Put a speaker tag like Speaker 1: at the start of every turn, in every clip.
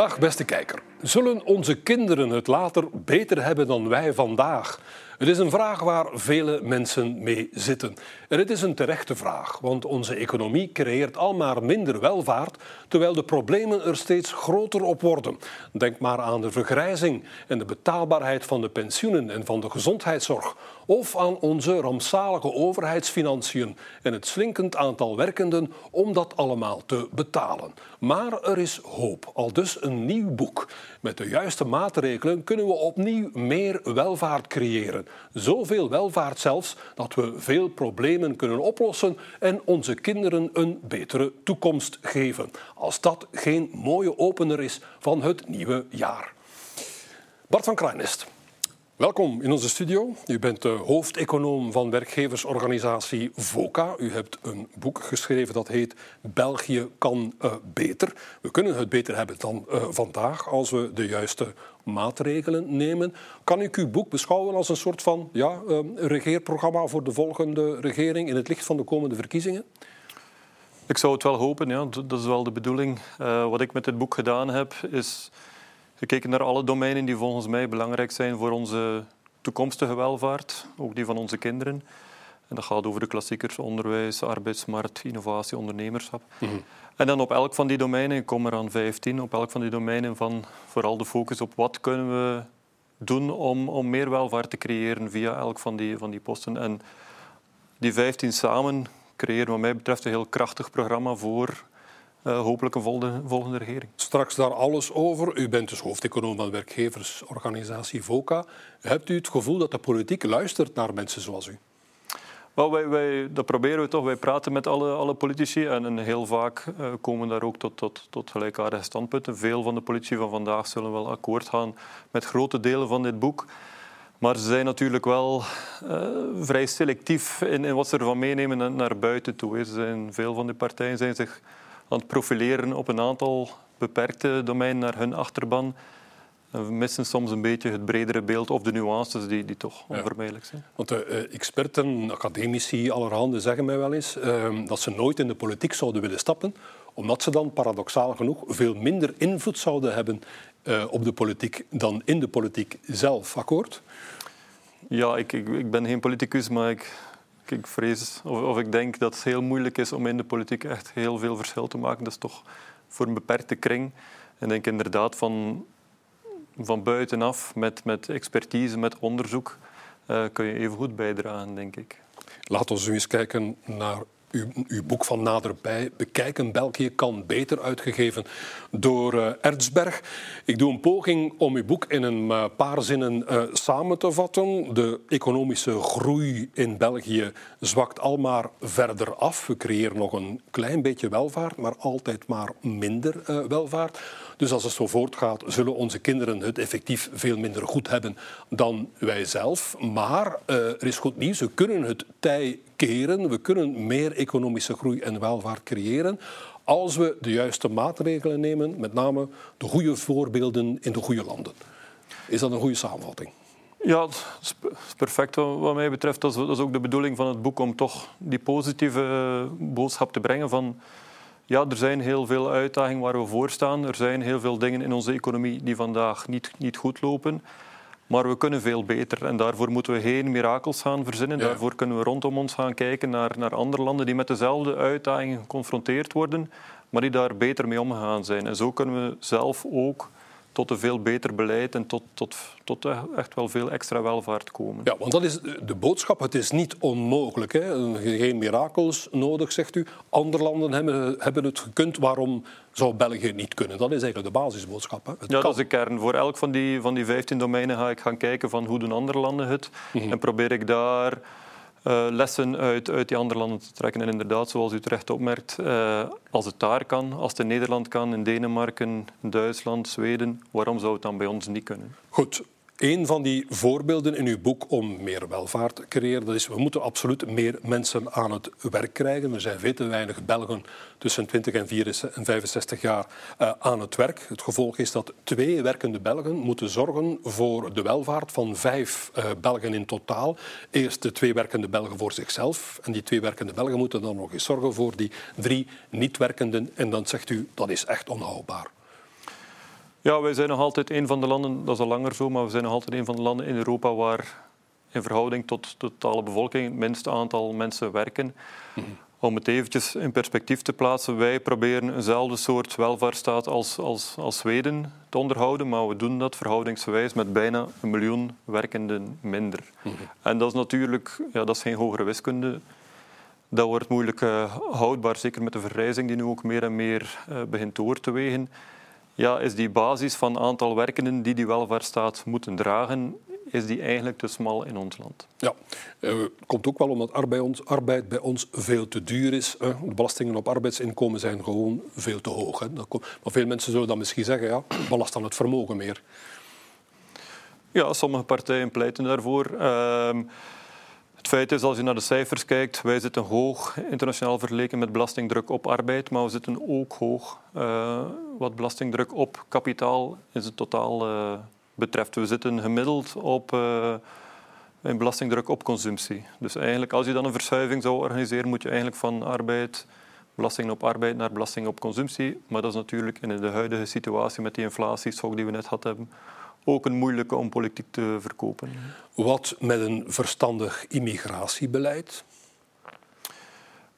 Speaker 1: Dag beste kijker. Zullen onze kinderen het later beter hebben dan wij vandaag? Het is een vraag waar vele mensen mee zitten. En het is een terechte vraag, want onze economie creëert al maar minder welvaart, terwijl de problemen er steeds groter op worden. Denk maar aan de vergrijzing en de betaalbaarheid van de pensioenen en van de gezondheidszorg, of aan onze rampzalige overheidsfinanciën en het slinkend aantal werkenden om dat allemaal te betalen. Maar er is hoop, al dus een nieuw boek. Met de juiste maatregelen kunnen we opnieuw meer welvaart creëren. Zoveel welvaart zelfs dat we veel problemen kunnen oplossen en onze kinderen een betere toekomst geven. Als dat geen mooie opener is van het nieuwe jaar. Bart van Kruinest. Welkom in onze studio. U bent de hoofdeconoom van werkgeversorganisatie VOCA. U hebt een boek geschreven dat heet België kan uh, beter. We kunnen het beter hebben dan uh, vandaag als we de juiste maatregelen nemen. Kan ik uw boek beschouwen als een soort van ja, uh, regeerprogramma voor de volgende regering in het licht van de komende verkiezingen?
Speaker 2: Ik zou het wel hopen, ja. dat is wel de bedoeling. wat ik met dit boek gedaan heb, is gekeken naar alle domeinen die volgens mij belangrijk zijn voor onze toekomstige welvaart, ook die van onze kinderen. En dat gaat over de klassiekers, onderwijs, arbeidsmarkt, innovatie, ondernemerschap. Mhm. En dan op elk van die domeinen, ik kom er aan 15, op elk van die domeinen van vooral de focus op wat kunnen we doen om, om meer welvaart te creëren via elk van die, van die posten. En die 15 samen creëren wat mij betreft een heel krachtig programma voor uh, hopelijk een volgende, volgende regering.
Speaker 1: Straks daar alles over. U bent dus hoofdeconoom van de werkgeversorganisatie VOCA. Hebt u het gevoel dat de politiek luistert naar mensen zoals u?
Speaker 2: Wel, wij, wij, dat proberen we toch. Wij praten met alle, alle politici en, en heel vaak uh, komen daar ook tot, tot, tot gelijkaardige standpunten. Veel van de politici van vandaag zullen wel akkoord gaan met grote delen van dit boek. Maar ze zijn natuurlijk wel uh, vrij selectief in, in, wat ze ervan meenemen naar buiten toe. Ze zijn, veel van de partijen zijn zich aan het profileren op een aantal beperkte domeinen naar hun achterban. We missen soms een beetje het bredere beeld of de nuances die, die toch onvermijdelijk zijn.
Speaker 1: Want de uh, experten, academici, allerhande zeggen mij wel eens uh, dat ze nooit in de politiek zouden willen stappen, omdat ze dan paradoxaal genoeg veel minder invloed zouden hebben uh, op de politiek dan in de politiek zelf. Akkoord?
Speaker 2: Ja, ik, ik, ik ben geen politicus, maar ik, ik vrees of, of, ik denk dat het heel moeilijk is om in de politiek echt heel veel verschil te maken. Dat is toch voor een beperkte kring. En ik denk inderdaad van, van buitenaf, met, met expertise, met onderzoek, uh, kun je even goed bijdragen, denk ik.
Speaker 1: Laten we eens kijken naar uw, boek van naderbij bekijken. België kan beter, uitgegeven door uh, Erzberg. Ik doe een poging om uw boek in een uh, paar zinnen uh, samen te vatten. De economische groei in België zwakt al maar verder af. We creëren nog een klein beetje welvaart, maar altijd maar minder welvaart. Dus als het zo voortgaat, zullen onze kinderen het effectief veel minder goed hebben dan wij zelf. Maar er is goed nieuws, we kunnen het tij keren. We kunnen meer economische groei en welvaart creëren als we de juiste maatregelen nemen, met name de goede voorbeelden in de goede landen. Is dat een goede samenvatting?
Speaker 2: Ja, dat is perfect wat mij betreft. Dat is ook de bedoeling van het boek om toch die positieve eh, boodschap te brengen van ja, er zijn heel veel uitdagingen waar we voor staan. Er zijn heel veel dingen in onze economie die vandaag niet, niet goed lopen. Maar we kunnen veel beter en daarvoor moeten we geen mirakels gaan verzinnen. Daarvoor kunnen we rondom ons gaan kijken naar, naar andere landen die met dezelfde uitdagingen geconfronteerd worden, maar die daar beter mee omgegaan zijn. En zo kunnen we zelf ook tot een veel beter beleid en tot, tot, tot echt wel veel extra welvaart komen.
Speaker 1: Ja, want dat is de boodschap. Het is niet onmogelijk. Hè? Geen mirakels nodig, zegt u. Andere landen hebben, hebben het gekund. Waarom zou België niet kunnen? Dat is eigenlijk de basisboodschap. Hè?
Speaker 2: ja, dat is de kern. Voor elk van die, van die 15 domeinen ga ik gaan kijken van hoe doen andere landen het. Mhm. En probeer ik daar uh, lessen uit, uit die andere landen te trekken. En inderdaad, zoals u terecht opmerkt, uh, als het daar kan, als het in Nederland kan, in Denemarken, Duitsland, Zweden, waarom zou het dan bij ons niet kunnen?
Speaker 1: Goed, een van die voorbeelden in uw boek om meer welvaart te creëren, dat is we moeten absoluut meer mensen aan het werk krijgen. Er zijn veel te weinig Belgen tussen 20 en 65 jaar uh, aan het werk. Het gevolg is dat twee werkende Belgen moeten zorgen voor de welvaart van vijf uh, Belgen in totaal. Eerst de twee werkende Belgen voor zichzelf en die twee werkende Belgen moeten dan nog eens zorgen voor die drie niet-werkenden. En dan zegt u, dat is echt onhoudbaar.
Speaker 2: Ja, wij zijn nog altijd een van de landen, dat is al langer zo, maar we zijn nog altijd een van de landen in Europa waar in verhouding tot de totale bevolking het minste aantal mensen werken. Mhm. Om het eventjes in perspectief te plaatsen, wij proberen eenzelfde soort welvaartsstaat als, als, als Zweden te onderhouden, maar we doen dat verhoudingsgewijs met bijna een miljoen werkenden minder. Mhm. En dat is natuurlijk ja, dat is geen hogere wiskunde. Dat wordt moeilijk uh, houdbaar, zeker met de vergrijzing die nu ook meer en meer uh, begint door te wegen. Ja, is die basis van aantal werkenden die die welvaartsstaat moeten dragen, is die eigenlijk te smal in ons land.
Speaker 1: Ja, uh, komt ook wel omdat arbeid, ons, arbeid bij ons veel te duur is. De belastingen op arbeidsinkomen zijn gewoon veel te hoog. Hè. Dat maar veel mensen zullen dan misschien zeggen, ja, belast dan het vermogen meer.
Speaker 2: Ja, sommige partijen pleiten daarvoor. Uh, het feit is, als je naar de cijfers kijkt, wij zitten hoog internationaal vergeleken met belastingdruk op arbeid, maar we zitten ook hoog uh, wat belastingdruk op kapitaal in het totaal uh, betreft. We zitten gemiddeld op een belastingdruk op consumptie. Dus eigenlijk, als je dan een verschuiving zou organiseren, moet je eigenlijk van arbeid, belasting op arbeid naar belasting op consumptie. Maar dat is natuurlijk in de huidige situatie met die inflatieshock die we net hadden hebben, ook een moeilijke om politiek te verkopen.
Speaker 1: Wat met een verstandig immigratiebeleid?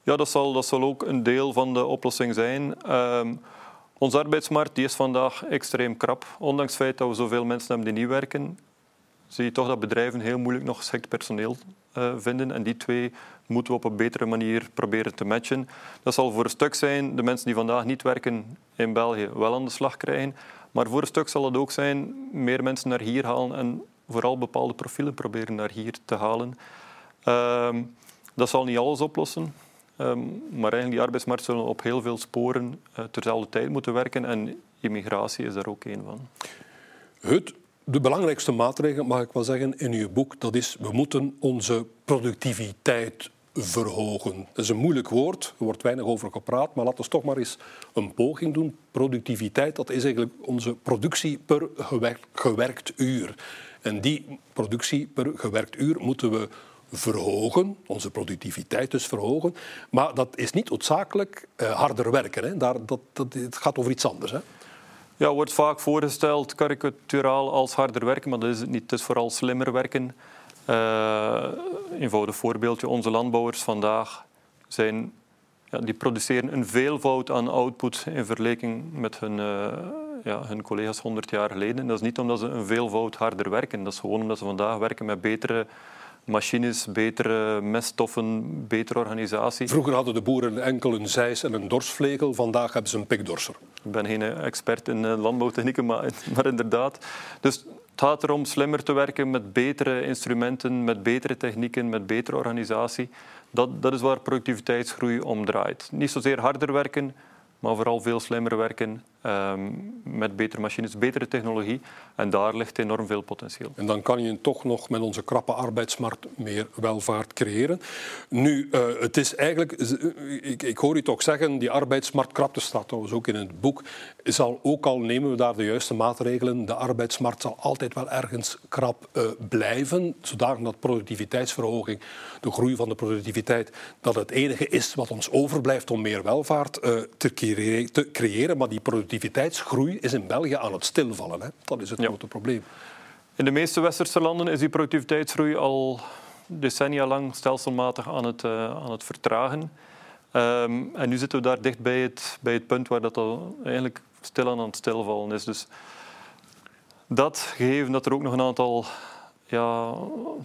Speaker 2: Ja, dat zal, dat zal ook een deel van de oplossing zijn. Um, onze arbeidsmarkt die is vandaag extreem krap. Ondanks het feit dat we zoveel mensen hebben die niet werken, zie je toch dat bedrijven heel moeilijk nog geschikt personeel uh, vinden. En die twee moeten we op een betere manier proberen te matchen. Dat zal voor een stuk zijn de mensen die vandaag niet werken in België wel aan de slag krijgen. Maar voor een stuk zal het ook zijn meer mensen naar hier halen en vooral bepaalde profielen proberen naar hier te halen. Uh, dat zal niet alles oplossen. Um, maar eigenlijk die arbeidsmarkt zullen op heel veel sporen uh, terzelfde tijd moeten werken en immigratie is daar ook een van.
Speaker 1: Het, de belangrijkste maatregel, mag ik wel zeggen, in uw boek, dat is we moeten onze productiviteit verhogen. Dat is een moeilijk woord, er wordt weinig over gepraat, maar laten we toch maar eens een poging doen. Productiviteit, dat is eigenlijk onze productie per gewerkt, uur. En die productie per gewerkt uur moeten we verhogen, onze productiviteit dus verhogen. Maar dat is niet noodzakelijk uh, harder werken. Hè. Daar, dat, dat, het gaat over iets anders. Hè.
Speaker 2: Ja, wordt vaak voorgesteld, karikaturaal, als harder werken, maar dat is het niet. Het is vooral slimmer werken. Uh, eenvoudig voorbeeldje, onze landbouwers vandaag zijn, ja, die produceren een veelvoud aan output in vergelijking met hun, uh, ja, hun collega's 100 jaar geleden. Dat is niet omdat ze een veelvoud harder werken, dat is gewoon omdat ze vandaag werken met betere machines, betere meststoffen, betere organisatie.
Speaker 1: Vroeger hadden de boeren enkel een zeis en een dorsvlegel, vandaag hebben ze een pikdorser.
Speaker 2: Ik ben geen expert in eh, landbouwtechnieken, maar, maar inderdaad. Dus het gaat erom slimmer te werken met betere instrumenten, met betere technieken, met betere organisatie. Dat, dat is waar productiviteitsgroei om draait. Niet zozeer harder werken, maar vooral veel slimmer werken um, met betere machines, betere technologie. En daar ligt enorm veel potentieel.
Speaker 1: En dan kan je toch nog met onze krappe arbeidsmarkt meer welvaart creëren. Nu, uh, het is eigenlijk, ik, ik, hoor u toch zeggen, die arbeidsmarktkrapte staat trouwens ook in het boek, zal ook al nemen we daar de juiste maatregelen, de arbeidsmarkt zal altijd wel ergens krap uh, blijven, zodanig dat productiviteitsverhoging, de groei van de productiviteit, dat het enige is wat ons overblijft om meer welvaart te, te creëren. Maar die productiviteitsgroei is in België aan het stilvallen. Hè? Dat is het grote probleem.
Speaker 2: In de meeste westerse landen is die productiviteitsgroei al decennia lang stelselmatig aan het, uh, aan het vertragen. Um, en nu zitten we daar dicht bij het, bij het punt waar dat al eigenlijk stilaan aan het stilvallen is. Dus dat, gegeven dat er ook nog een aantal ja,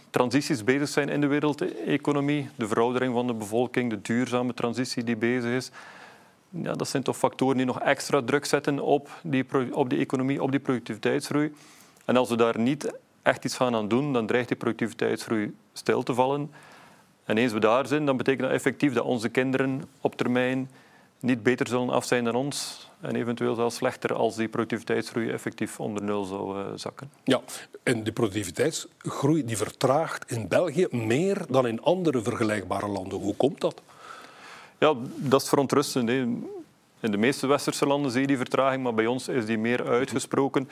Speaker 2: transities bezig zijn in de wereldeconomie, de veroudering van de bevolking, de duurzame transitie die bezig is, ja, dat zijn toch factoren die nog extra druk zetten op die, op die economie, op die productiviteitsgroei. En als we daar niet echt iets gaan aan doen, dan dreigt die productiviteitsgroei stil te vallen. En eens we daar zijn, dan betekent dat effectief dat onze kinderen op termijn niet beter zullen af zijn dan ons. En eventueel zelfs slechter als die productiviteitsgroei effectief onder nul zou uh, zakken.
Speaker 1: Ja, en de productiviteitsgroei die vertraagt in België meer dan in andere vergelijkbare landen. Hoe komt dat?
Speaker 2: Ja, dat is verontrustend. Hè. In de meeste westerse landen zie je die vertraging, maar bij ons is die meer uitgesproken.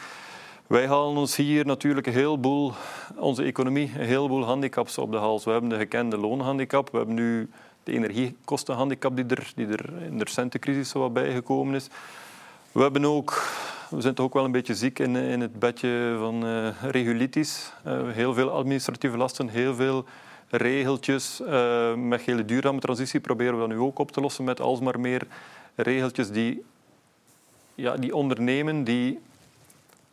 Speaker 2: Wij halen ons hier natuurlijk een heleboel, onze economie, een heleboel handicaps op de hals. We hebben de gekende loonhandicap, we hebben nu de energiekostenhandicap die er, die er in de recente crisis zo wat bijgekomen is. We hebben ook we zijn toch ook wel een beetje ziek in, in het bedje van uh, regulitis. Uh, heel veel administratieve lasten, heel veel regeltjes. Uh, met hele duurzame transitie proberen we dat nu ook op te lossen met alsmaar meer regeltjes die, ja, die ondernemen die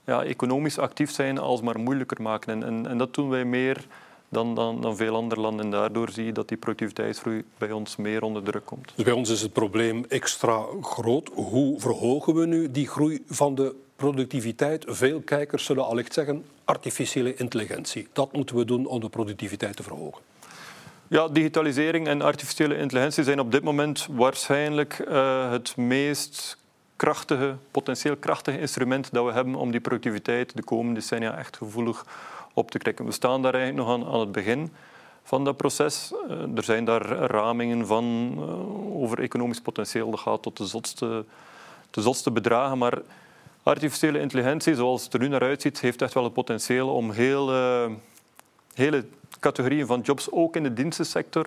Speaker 2: ja, economisch actief zijn alsmaar moeilijker maken. En, en, en dat doen wij meer dan, dan, dan veel andere landen. En daardoor zie je dat die productiviteitsgroei bij ons meer onder druk komt.
Speaker 1: Dus bij ons is het probleem extra groot. Hoe verhogen we nu die groei van de productiviteit? Veel kijkers zullen allicht zeggen artificiële intelligentie. Dat moeten we doen om de productiviteit te verhogen.
Speaker 2: Ja, digitalisering en artificiële intelligentie zijn op dit moment waarschijnlijk uh, het meest krachtige, potentieel krachtige instrument dat we hebben om die productiviteit de komende decennia echt gevoelig op te krikken. We staan daar eigenlijk nog aan, het begin van dat proces. Uh, er zijn daar ramingen van uh, over economisch potentieel. Dat gaat tot de zotste, de zotste bedragen. Maar artificiële intelligentie, zoals het er nu naar uitziet, heeft echt wel het potentieel om uh, hele categorieën van jobs, ook in de dienstensector,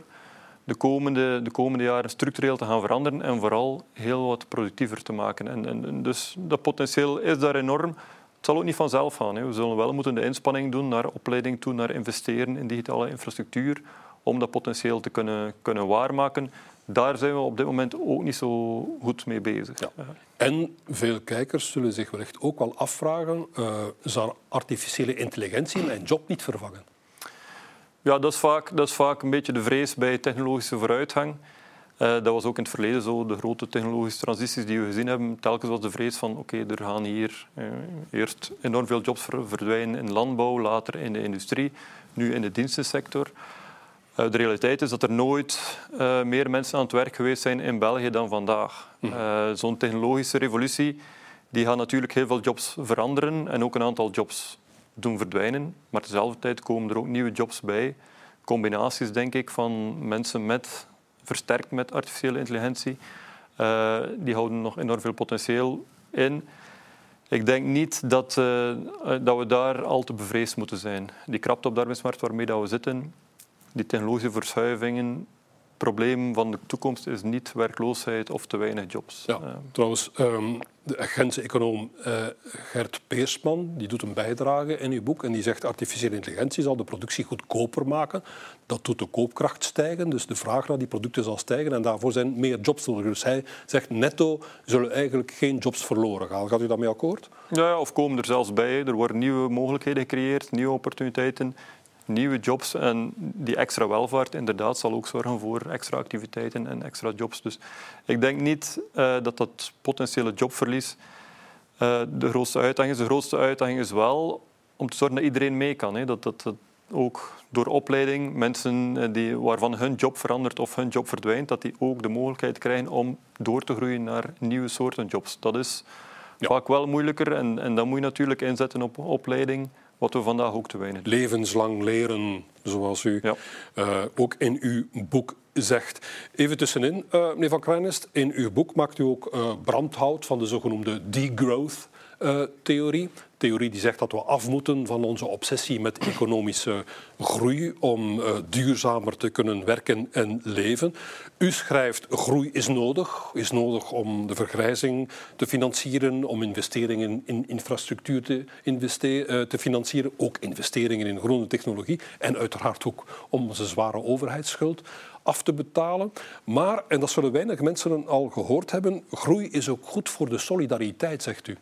Speaker 2: de komende, de komende jaren structureel te gaan veranderen en vooral heel wat productiever te maken. En, en, dus dat potentieel is daar enorm. Het zal ook niet vanzelf gaan. Hè. We zullen wel moeten de inspanning doen naar opleiding toe, naar investeren in digitale infrastructuur, om dat potentieel te kunnen, kunnen waarmaken. Daar zijn we op dit moment ook niet zo goed mee bezig. Ja.
Speaker 1: En veel kijkers zullen zich wellicht ook wel afvragen, uh, zal artificiële intelligentie mijn job niet vervangen?
Speaker 2: Ja, dat is, vaak, dat is vaak een beetje de vrees bij technologische vooruitgang. Uh, dat was ook in het verleden zo. De grote technologische transities die we gezien hebben, telkens was de vrees van oké, er gaan hier uh, eerst enorm veel jobs verdwijnen in landbouw, later in de industrie, nu in de dienstensector. Uh, de realiteit is dat er nooit meer mensen aan het werk geweest zijn in België dan vandaag. Hm. Zo'n technologische revolutie die gaat natuurlijk heel veel jobs veranderen en ook een aantal jobs doen verdwijnen. Maar tezelfde tijd komen er ook nieuwe jobs bij. Combinaties, denk ik, van mensen met, versterkt met artificiële intelligentie. Uh, die houden nog enorm veel potentieel in. Ik denk niet dat, dat we daar al te bevreesd moeten zijn. Die krapte op de arbeidsmarkt waarmee dat we zitten, die technologische verschuivingen, probleem van de toekomst is niet werkloosheid of te weinig jobs.
Speaker 1: Ja, uh, trouwens, um, de Gentse econoom uh, Gert Peersman die doet een bijdrage in uw boek en die zegt artificiële intelligentie zal de productie goedkoper maken. Dat doet de koopkracht stijgen, dus de vraag naar die producten zal stijgen en daarvoor zijn meer jobs nodig. Dus hij zegt netto zullen eigenlijk geen jobs verloren gaan. Gaat u daarmee akkoord?
Speaker 2: Ja, of komen er zelfs bij. Er worden nieuwe mogelijkheden gecreëerd, nieuwe opportuniteiten nieuwe jobs. En die extra welvaart inderdaad zal ook zorgen voor extra activiteiten en extra jobs. Dus ik denk niet uh, dat dat potentiële jobverlies uh, de grootste uitdaging is. De grootste uitdaging is wel om te zorgen dat iedereen mee kan. Hè. Dat, dat, dat ook door opleiding mensen eh, die, waarvan hun job verandert of hun job verdwijnt, dat die ook de mogelijkheid krijgen om door te groeien naar nieuwe soorten jobs. Dat is ja. vaak wel moeilijker en, en dan moet je natuurlijk inzetten op opleiding wat we vandaag ook te weinig
Speaker 1: doen. Levenslang leren, zoals u ja. uh, ook in uw boek zegt. Even tussenin, uh, meneer Van Krijnest, in uw boek maakt u ook uh, brandhout van de zogenoemde degrowth theorie. Theorie die zegt dat we af moeten van onze obsessie met economische groei om uh, duurzamer te kunnen werken en leven. U schrijft groei is nodig, is nodig om de vergrijzing te financieren, om investeringen in infrastructuur te, uh, te financieren, ook investeringen in groene technologie en uiteraard ook om onze zware overheidsschuld af te betalen. Maar, en dat zullen weinig mensen al gehoord hebben, groei is ook goed voor de solidariteit, zegt u.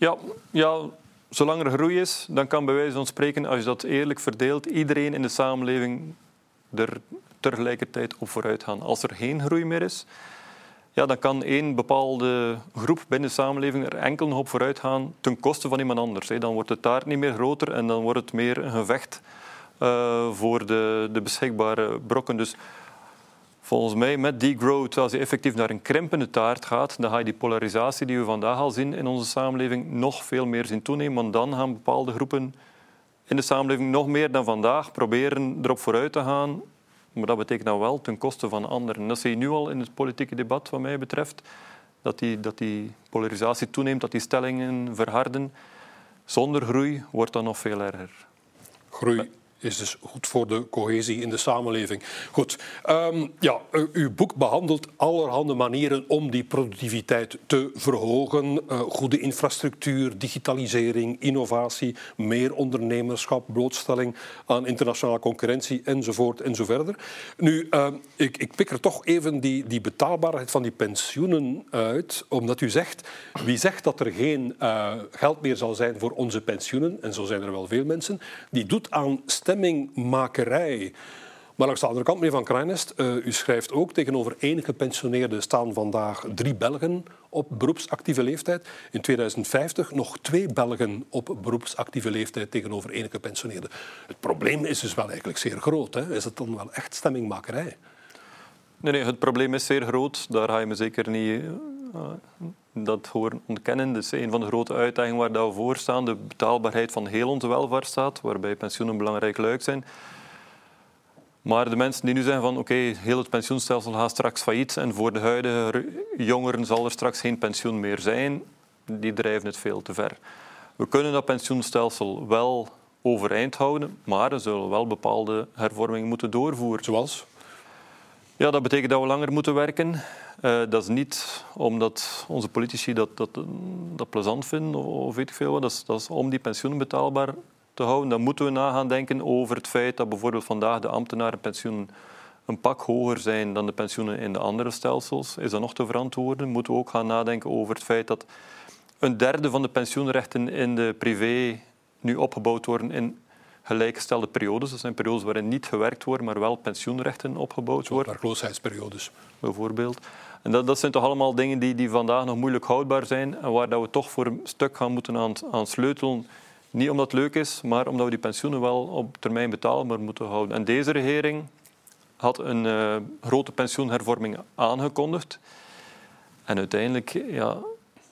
Speaker 2: Ja, ja, zolang er groei is, dan kan bij wijze van spreken, als je dat eerlijk verdeelt, iedereen in de samenleving er tegelijkertijd op vooruit gaan. Als er geen groei meer is, ja, dan kan één bepaalde groep binnen de samenleving er enkel nog op vooruit gaan ten koste van iemand anders. Dan wordt de taart niet meer groter en dan wordt het meer een gevecht uh, voor de, de beschikbare brokken. Dus Volgens mij met degrowth, als je effectief naar een krimpende taart gaat, dan ga je die polarisatie die we vandaag al zien in onze samenleving nog veel meer zien toenemen. Want dan gaan bepaalde groepen in de samenleving nog meer dan vandaag proberen erop vooruit te gaan. Maar dat betekent dan wel ten koste van anderen. Dat zie je nu al in het politieke debat, wat mij betreft. Dat die, dat die polarisatie toeneemt, dat die stellingen verharden. Zonder groei wordt dat nog veel erger.
Speaker 1: Groei is dus goed voor de cohesie in de samenleving. Goed, ehm, ja, uw boek behandelt allerhande manieren om die productiviteit te verhogen. Uh, goede infrastructuur, digitalisering, innovatie, meer ondernemerschap, blootstelling aan internationale concurrentie enzovoort enzoverder. Nu, uh, ik, ik pik er toch even die, die betaalbaarheid van die pensioenen uit, omdat u zegt, wie zegt dat er geen uh, geld meer zal zijn voor onze pensioenen, en zo zijn er wel veel mensen, die doet aan stemmingmakerij. Maar langs de andere kant, meneer Van Krijnest, uh, u schrijft ook tegenover één gepensioneerde staan vandaag drie Belgen op beroepsactieve leeftijd. In 2050 nog twee Belgen op beroepsactieve leeftijd tegenover één gepensioneerde. Het probleem is dus wel eigenlijk zeer groot. Hè? Is het dan wel echt stemmingmakerij?
Speaker 2: Nee, nee, het probleem is zeer groot. Daar ga je me zeker niet uh, dat horen ontkennen. Dat is een van de grote uitdagingen waar we voor staan. De betaalbaarheid van heel onze welvaartsstaat, waarbij pensioenen een belangrijk luik zijn. Maar de mensen die nu zeggen van oké, heel het pensioenstelsel gaat straks failliet en voor de huidige jongeren zal er straks geen pensioen meer zijn, die drijven het veel te ver. We kunnen dat pensioenstelsel wel overeind houden, maar we zullen wel bepaalde hervormingen moeten doorvoeren.
Speaker 1: Zoals?
Speaker 2: Ja, dat betekent dat we langer moeten werken. Uh, dat is niet omdat onze politici dat, dat, dat plezant vinden of weet ik veel wat. Dat is, dat is om die pensioenen betaalbaar te houden. Dan moeten we na gaan denken over het feit dat bijvoorbeeld vandaag de ambtenarenpensioenen een pak hoger zijn dan de pensioenen in de andere stelsels. Is dat nog te verantwoorden? Moeten we ook gaan nadenken over het feit dat een derde van de pensioenrechten in de privé nu opgebouwd worden in gelijkgestelde periodes. Dat zijn periodes waarin niet gewerkt wordt, maar wel pensioenrechten opgebouwd worden.
Speaker 1: Werkloosheidsperiodes.
Speaker 2: Bijvoorbeeld. En dat, dat zijn toch allemaal dingen die, die vandaag nog moeilijk houdbaar zijn en waar dat we toch voor een stuk gaan moeten aan, aan sleutelen. Niet omdat het leuk is, maar omdat we die pensioenen wel op termijn betaalbaar moeten houden. En deze regering had een uh, grote pensioenhervorming aangekondigd. En uiteindelijk, ja,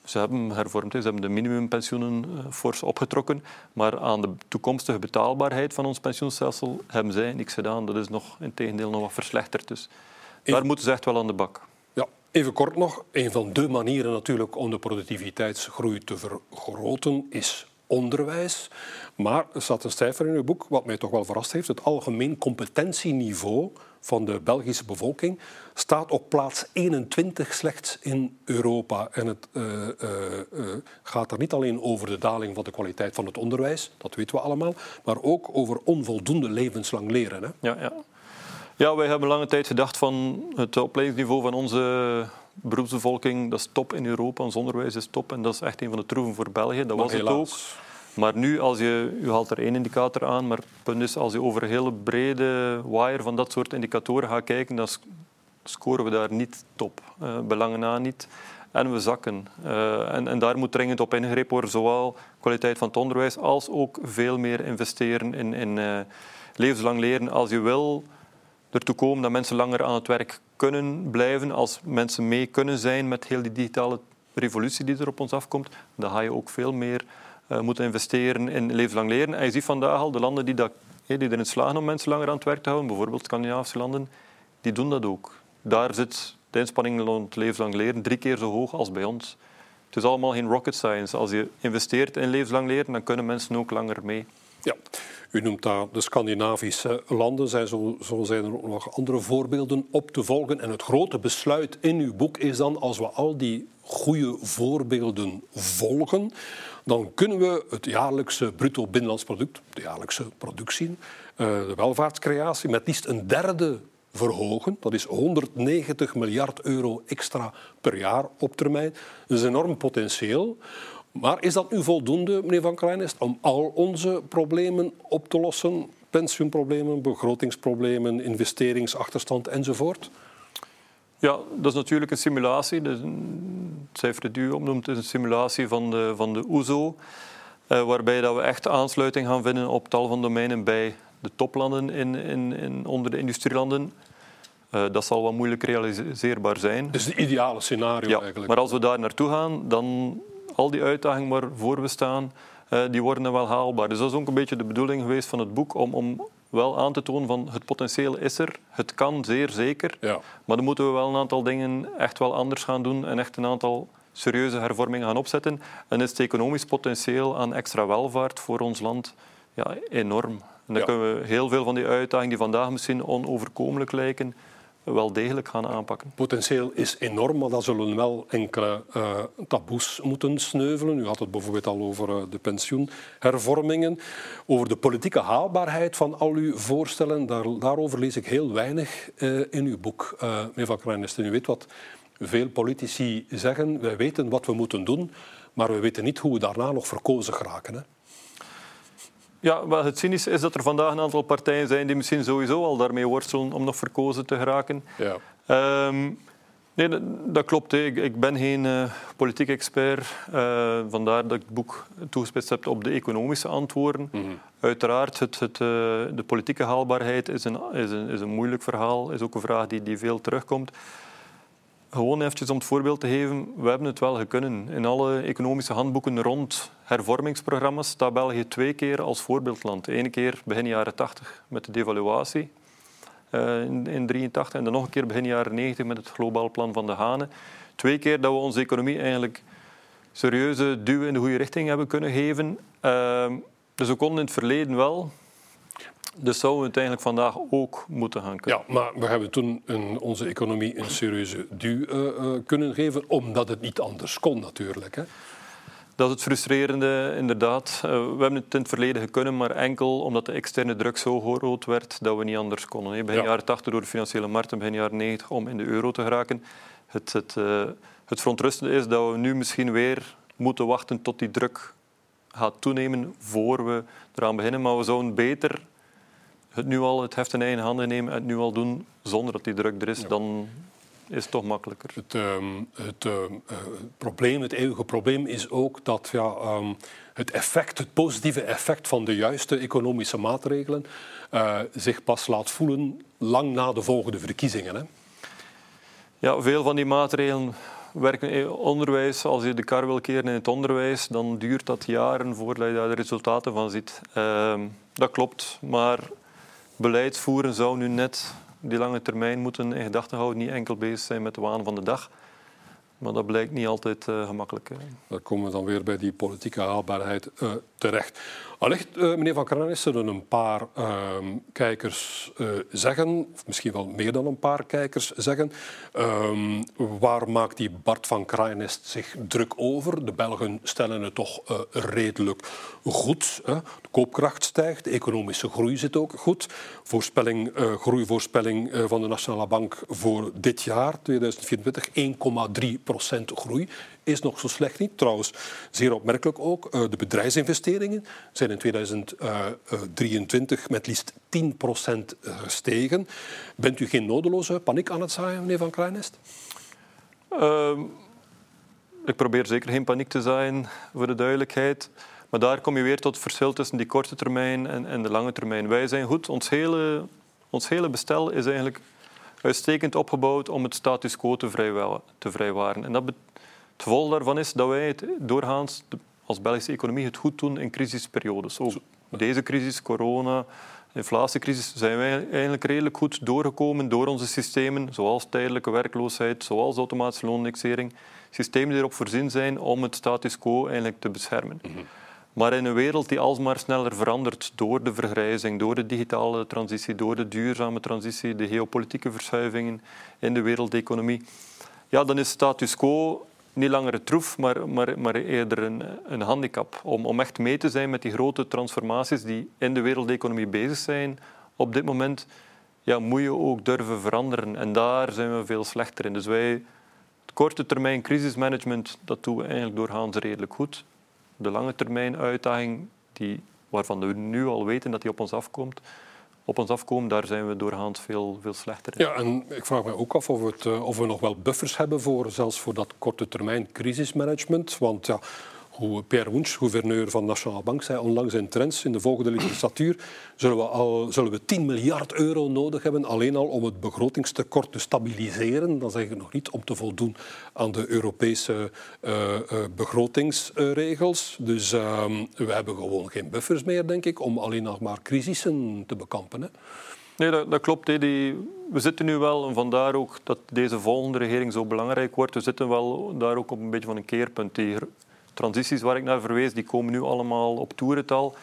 Speaker 2: ze hebben hervormd, ze hebben de minimumpensioenen uh, fors opgetrokken, maar aan de toekomstige betaalbaarheid van ons pensioenstelsel hebben zij niks gedaan. Dat is nog in tegendeel nog wat verslechterd. Dus daar moeten ze echt wel aan de bak.
Speaker 1: Ja, even kort nog. Een van de manieren natuurlijk om de productiviteitsgroei te vergroten is onderwijs. Maar er staat een cijfer in uw boek, wat mij toch wel verrast heeft. Het algemeen competentieniveau van de Belgische bevolking staat op plaats 21 slechts in Europa. En het uh, uh, uh, gaat er niet alleen over de daling van de kwaliteit van het onderwijs, dat weten we allemaal, maar ook over onvoldoende levenslang leren. Hè?
Speaker 2: Ja, ja. ja, wij hebben lange tijd gedacht van het opleidingsniveau van onze beroepsbevolking, dat is top in Europa. Ons onderwijs is top en dat is echt een van de troeven voor België. Dat was het ook. Maar nu, als je, u haalt er één indicator aan, maar het punt is, als je over een hele brede wire van dat soort indicatoren gaat kijken, dan scoren we daar niet top. Uh, belangen na niet. En we zakken. Uh, en, en, daar moet dringend op ingrepen worden, zowel kwaliteit van het onderwijs als ook veel meer investeren in, in uh, levenslang leren. Als je wil ertoe komen dat mensen langer aan het werk kunnen blijven, als mensen mee kunnen zijn met heel die digitale revolutie die er op ons afkomt, dan ga je ook veel meer moeten investeren in levenslang leren. En je ziet vandaag al de landen die, dat, die erin slagen om mensen langer aan het werk te houden, bijvoorbeeld Scandinavische landen, die doen dat ook. Daar zit de inspanning rond levenslang leren drie keer zo hoog als bij ons. Het is allemaal geen rocket science. Als je investeert in levenslang leren, dan kunnen mensen ook langer mee.
Speaker 1: Ja, u noemt daar de Scandinavische landen. Zijn zo, zo zijn er ook nog andere voorbeelden op te volgen. En het grote besluit in uw boek is dan, als we al die goede voorbeelden volgen, dan kunnen we het jaarlijkse bruto binnenlands product, de jaarlijkse productie, eh, de welvaartscreatie, met liefst een derde verhogen. Dat is 190 miljard euro extra per jaar op termijn. Dat is enorm potentieel. Maar is dat nu voldoende, meneer Van Kleinest, om al onze problemen op te lossen? Pensioenproblemen, begrotingsproblemen, investeringsachterstand enzovoort?
Speaker 2: Ja, dat is natuurlijk een simulatie. het cijfer dat u opnoemt is een simulatie van de, van de OESO, eh, waarbij dat we echt aansluiting gaan vinden op tal van domeinen bij de toplanden in, in, in onder de industrielanden. Uh, dat zal wat moeilijk realiseerbaar zijn.
Speaker 1: Dus het ideale scenario
Speaker 2: ja,
Speaker 1: eigenlijk.
Speaker 2: Maar als we daar naartoe gaan, dan al die uitdagingen waarvoor we staan, uh, die worden wel haalbaar. Dus dat is ook een beetje de bedoeling geweest van het boek, om, om wel aan te tonen van het potentieel is er, het kan zeer zeker, ja. maar dan moeten we wel een aantal dingen echt wel anders gaan doen en echt een aantal serieuze hervormingen gaan opzetten. En is het economisch potentieel aan extra welvaart voor ons land ja, enorm. En dan kunnen we heel veel van die uitdagingen die vandaag misschien onoverkomelijk lijken, wel degelijk gaan aanpakken.
Speaker 1: Potentieel is enorm, maar dan zullen wel enkele uh, taboes moeten sneuvelen. U had het bijvoorbeeld al over uh, de pensioenhervormingen, over de politieke haalbaarheid van al uw voorstellen. Daar, daarover lees ik heel weinig uh, in uw boek, meneer Van Krijnisten. U weet wat veel politici zeggen, wij weten wat we moeten doen, maar we weten niet hoe we daarna nog verkozen geraken. Hè?
Speaker 2: Ja, wel, het cynische is dat er vandaag een aantal partijen zijn die misschien sowieso al daarmee worstelen om nog verkozen te geraken. Ja. Um, nee, dat, klopt. Ik, ik, ben geen uh, politiek expert. Uh, vandaar dat ik het boek toegespitst heb op de economische antwoorden. Mm -hmm. Uiteraard, het, het, uh, de politieke haalbaarheid is een, is, een, is een moeilijk verhaal. is ook een vraag die, die veel terugkomt. Gewoon eventjes om het voorbeeld te geven, we hebben het wel gekunnen. In alle economische handboeken rond hervormingsprogramma's staat België twee keer als voorbeeldland. Eén keer begin jaren 80 met de devaluatie uh, in 1983 en dan nog een keer begin jaren 90 met het globaal plan van de Hane. Twee keer dat we onze economie eigenlijk serieuze duwen in de goede richting hebben kunnen geven. Uh, dus we konden in het verleden wel dus zouden we het eigenlijk vandaag ook moeten gaan kunnen.
Speaker 1: Ja, maar we hebben toen een, onze economie een serieuze duw uh, uh, kunnen geven, omdat het niet anders kon natuurlijk. Hè?
Speaker 2: Dat is het frustrerende, inderdaad. Uh, we hebben het in het verleden gekunnen, maar enkel omdat de externe druk zo groot werd dat we niet anders konden. Hè. Begin ja. jaren 80 door de financiële markten, begin jaren 90 om in de euro te geraken. Het, het, het verontrustende is dat we nu misschien weer moeten wachten tot die druk gaat toenemen voor we eraan beginnen. Maar we zouden beter het nu al het heft in eigen handen nemen en het nu al doen zonder dat die druk er is, dan is het toch makkelijker.
Speaker 1: Het, uh, het uh, probleem, het eeuwige probleem is ook dat ja, um, het effect, het positieve effect van de juiste economische maatregelen uh, zich pas laat voelen lang na de volgende verkiezingen. Hè?
Speaker 2: Ja, veel van die maatregelen werken in onderwijs. Als je de kar wil keren in het onderwijs, dan duurt dat jaren voordat je daar de resultaten van ziet. Ehm, dat klopt, maar beleid voeren zou nu net die lange termijn moeten in gedachten houden, niet enkel bezig zijn met de waan van de dag. Maar dat blijkt niet altijd uh, gemakkelijk.
Speaker 1: Daar komen we dan weer bij die politieke haalbaarheid uh, terecht. Allicht, uh, meneer Van Kranis, zullen een paar ehm, kijkers zeggen, of misschien wel meer dan een paar kijkers zeggen, ehm, waar maakt die Bart van Kraanest zich druk over? De Belgen stellen het toch redelijk goed. Hè? De koopkracht stijgt, de economische groei zit ook goed. Voorspelling, groeivoorspelling van de Nationale Bank voor dit jaar, 2024, 1,3% groei is nog zo slecht niet. Trouwens, zeer opmerkelijk ook, eh, de bedrijfsinvesteringen zijn in 2023 met liefst 10% gestegen. Bent u geen nodeloze paniek aan het zaaien, meneer Van Krijnest? Uh,
Speaker 2: ik probeer zeker geen paniek te zaaien, voor de duidelijkheid. Maar daar kom je weer tot het verschil tussen die korte termijn en, en de lange termijn. Wij zijn goed. Ons hele, ons hele bestel is eigenlijk uitstekend opgebouwd om het status quo te, te vrijwaren. En dat het gevolg daarvan is dat wij het doorgaans als Belgische economie het goed doen in crisisperiodes. Ook deze crisis, corona, inflatiecrisis, zijn wij eigenlijk redelijk goed doorgekomen door onze systemen, zoals tijdelijke werkloosheid, zoals automatische loonindexering. Systemen die erop voorzien zijn om het status quo eigenlijk te beschermen. Mhm. Maar in een wereld die alsmaar sneller verandert door de vergrijzing, door de digitale transitie, door de duurzame transitie, de geopolitieke verschuivingen in de wereldeconomie, ja, dan is status quo niet langer een troef, maar, maar, maar eerder een, een handicap. Om, om echt mee te zijn met die grote transformaties die in de wereldeconomie bezig zijn op dit moment, ja, moet je ook durven veranderen. En daar zijn we veel slechter in. Dus wij, het korte termijn crisismanagement, dat doen we eigenlijk doorgaans redelijk goed de lange termijn uitdaging, die, waarvan we nu al weten dat die op ons afkomt, op ons afkomen, daar zijn we doorgaans veel, veel slechter
Speaker 1: in. Ja, en ik vraag me ook af of, het, eh, of we nog wel buffers hebben voor, zelfs voor dat korte termijn crisismanagement. Want ja, hoe Pierre Wunsch, gouverneur van de Nationale Bank, zei onlangs in Trends in de volgende legislatuur zullen we, al, zullen we 10 miljard euro nodig hebben alleen al om het begrotingstekort te stabiliseren. Dan zeg ik nog niet om te voldoen aan de Europese uh, begrotingsregels. Dus uh, we hebben gewoon geen buffers meer, denk ik, om alleen nog maar crisissen te bekampen.
Speaker 2: Nee, dat, dat klopt. Die, we zitten nu wel, en vandaar ook dat deze volgende regering zo belangrijk wordt, we zitten wel daar ook op een beetje van een keerpunt. Die transities waar ik naar verwees, die komen nu allemaal op toerental.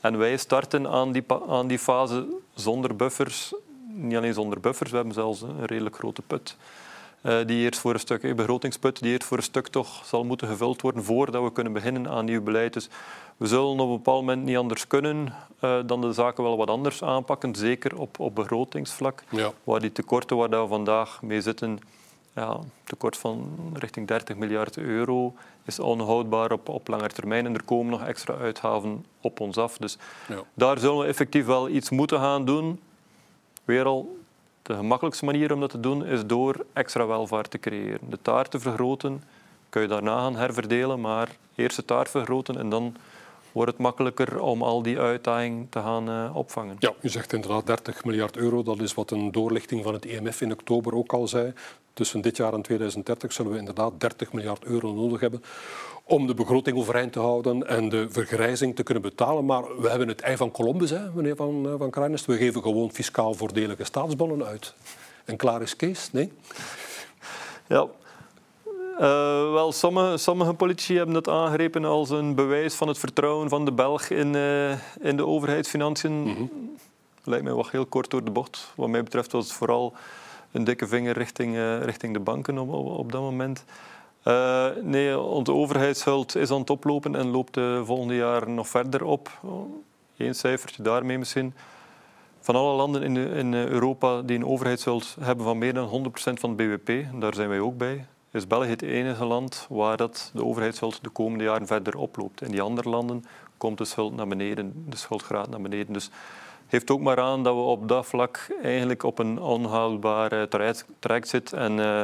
Speaker 2: En wij starten aan die, aan die fase zonder buffers. Niet alleen zonder buffers, we hebben zelfs een redelijk grote put. Uh, die eerst voor een stuk, een begrotingsput, die eerst voor een stuk toch zal moeten gevuld worden voordat we kunnen beginnen aan nieuw beleid. Dus we zullen op een bepaald moment niet anders kunnen uh, dan de zaken wel wat anders aanpakken, zeker op, op begrotingsvlak, ja. waar die tekorten waar we vandaag mee zitten, ja, tekort van richting 30 miljard euro, is onhoudbaar op, op lange termijn. En er komen nog extra uitgaven op ons af. Dus ja. daar zullen we effectief wel iets moeten gaan doen. Weer al, de gemakkelijkste manier om dat te doen is door extra welvaart te creëren. De taart te vergroten, kun je daarna gaan herverdelen, maar eerst de taart vergroten en dan wordt het makkelijker om al die uitdagingen te gaan uh, opvangen.
Speaker 1: Ja, u zegt inderdaad 30 miljard euro. Dat is wat een doorlichting van het IMF in oktober ook al zei. Tussen dit jaar en 2030 zullen we inderdaad 30 miljard euro nodig hebben om de begroting overeind te houden en de vergrijzing te kunnen betalen. Maar we hebben het ei van Columbus, hè, meneer Van, uh, van Kruijnest. We geven gewoon fiscaal voordelige staatsbonnen uit. En klaar is Kees, nee?
Speaker 2: Ja, uh, wel, sommige, sommige politici hebben dat aangrepen als een bewijs van het vertrouwen van de Belg in, uh, in de overheidsfinanciën. Mm Lijkt mij wat heel kort door de bocht. Wat mij betreft was het vooral een dikke vinger richting, uh, richting de banken op, op, op dat moment. nee, onze overheidshuld is aan het oplopen en loopt de volgende jaar nog verder op. Eén cijfertje daarmee misschien. Van alle landen in, in Europa die een overheidshuld hebben van meer dan 100% van het BWP, daar zijn wij ook bij is België het enige land waar dat de overheidsschuld de komende jaren verder oploopt. In die andere landen komt de schuld naar beneden, de schuldgraad naar beneden. Dus heeft ook maar aan dat we op dat vlak eigenlijk op een onhoudbare traject zitten. En uh,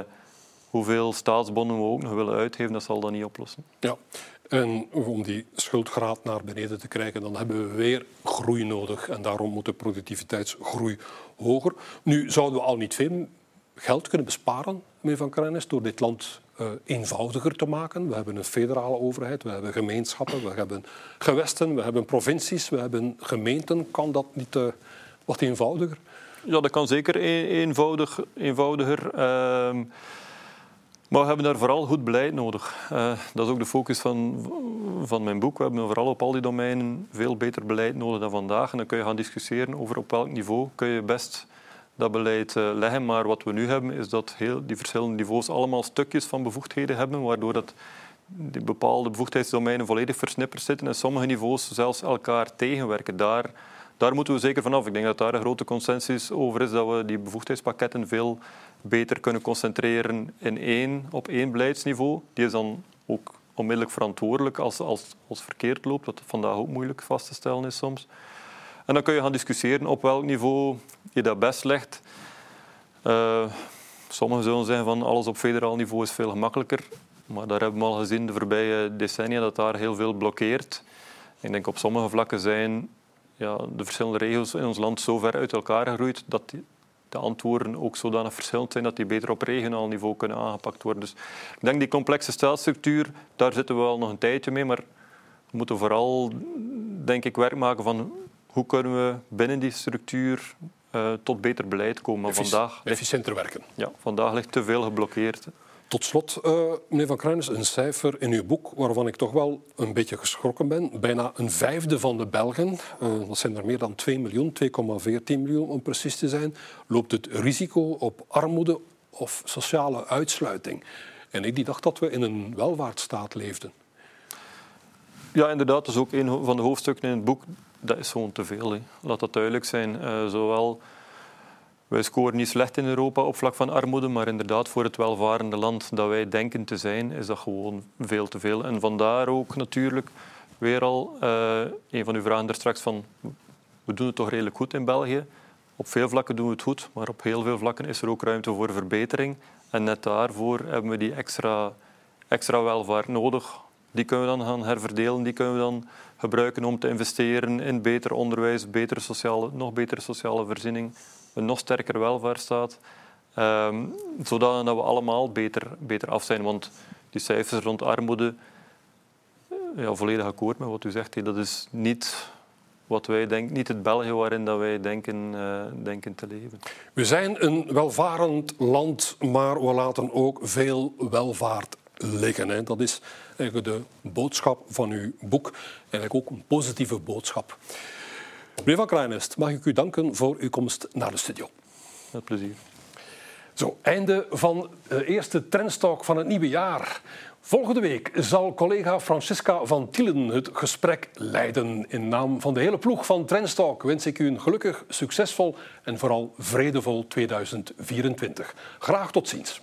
Speaker 2: hoeveel staatsbonnen we ook nog willen uitgeven, dat zal dat niet oplossen.
Speaker 1: Ja, en om die schuldgraad naar beneden te krijgen, dan hebben we weer groei nodig. En daarom moet de productiviteitsgroei hoger. Nu zouden we al niet veel geld kunnen besparen, meneer Van Krennis, door dit land uh, eenvoudiger te maken. We hebben een federale overheid, we hebben gemeenschappen, we hebben gewesten, we hebben provincies, we hebben gemeenten. Kan dat niet uh, wat eenvoudiger?
Speaker 2: Ja, dat kan zeker eenvoudig, eenvoudiger. Uh, maar we hebben daar vooral goed beleid nodig. Uh, dat is ook de focus van, van mijn boek. We hebben vooral op al die domeinen veel beter beleid nodig dan vandaag. En dan kun je gaan discussiëren over op welk niveau kun je best dat beleid eh, leggen. Maar wat we nu hebben, is dat heel die verschillende niveaus allemaal stukjes van bevoegdheden hebben, waardoor dat die bepaalde bevoegdheidsdomeinen volledig versnipperd zitten en sommige niveaus zelfs elkaar tegenwerken. Daar, daar moeten we zeker vanaf. Ik denk dat daar een grote consensus over is dat we die bevoegdheidspakketten veel beter kunnen concentreren in één, op één beleidsniveau. Die is dan ook onmiddellijk verantwoordelijk als, als, als verkeerd loopt, wat vandaag ook moeilijk vast te stellen is soms. En dan kun je gaan discussiëren op welk niveau je dat best legt. Uh, sommigen zullen zeggen van alles op federaal niveau is veel gemakkelijker. Maar daar hebben we al gezien de voorbije decennia dat daar heel veel blokkeert. Ik denk op sommige vlakken zijn ja, de verschillende regels in ons land zo ver uit elkaar gegroeid dat de antwoorden ook zodanig verschillend zijn dat die beter op regionaal niveau kunnen aangepakt worden. Dus ik denk die complexe stelstructuur, daar zitten we wel nog een tijdje mee, maar we moeten vooral denk ik werk maken van hoe kunnen we binnen die structuur uh, tot beter beleid komen.
Speaker 1: Maar vandaag efficiënter werken.
Speaker 2: Ja, vandaag ligt te veel geblokkeerd.
Speaker 1: Tot slot, uh, meneer Van Kruijnes, een cijfer in uw boek waarvan ik toch wel een beetje geschrokken ben. Bijna een vijfde van de Belgen, uh, dat zijn er meer dan 2 miljoen, 2,14 miljoen om precies te zijn, loopt het risico op armoede of sociale uitsluiting. En ik die dacht dat we in een welvaartsstaat leefden.
Speaker 2: Ja, inderdaad. Dat is ook een van de hoofdstukken in het boek dat is gewoon te veel. Laat dat duidelijk zijn. Uh, zowel, wij scoren niet slecht in Europa op vlak van armoede, maar inderdaad voor het welvarende land dat wij denken te zijn, is dat gewoon veel te veel. En vandaar ook natuurlijk weer al uh, een van uw vragen daar straks van we doen het toch redelijk goed in België. Op veel vlakken doen we het goed, maar op heel veel vlakken is er ook ruimte voor verbetering. En net daarvoor hebben we die extra, extra welvaart nodig. Die kunnen we dan gaan herverdelen, die kunnen we dan gebruiken om te investeren in beter onderwijs, betere sociale, nog betere sociale voorziening, een nog sterker welvaartsstaat. Um, zodat we allemaal beter, beter af zijn. Want die cijfers rond armoede, ja, volledig akkoord met wat u zegt, dat is niet wat wij denken, niet het België waarin dat wij denken, uh, denken te leven.
Speaker 1: We zijn een welvarend land, maar we laten ook veel welvaart liggen. Hè. Dat is eigenlijk de boodschap van uw boek. Eigenlijk ook een positieve boodschap. Meneer Van Krijnest, mag ik u danken voor uw komst naar de studio.
Speaker 2: Met plezier.
Speaker 1: Zo, einde van de eerste Trendstalk van het nieuwe jaar. Volgende week zal collega Francisca van Tielen het gesprek leiden. In naam van de hele ploeg van Trendstalk wens ik u een gelukkig, succesvol en vooral vredevol 2024. Graag tot ziens.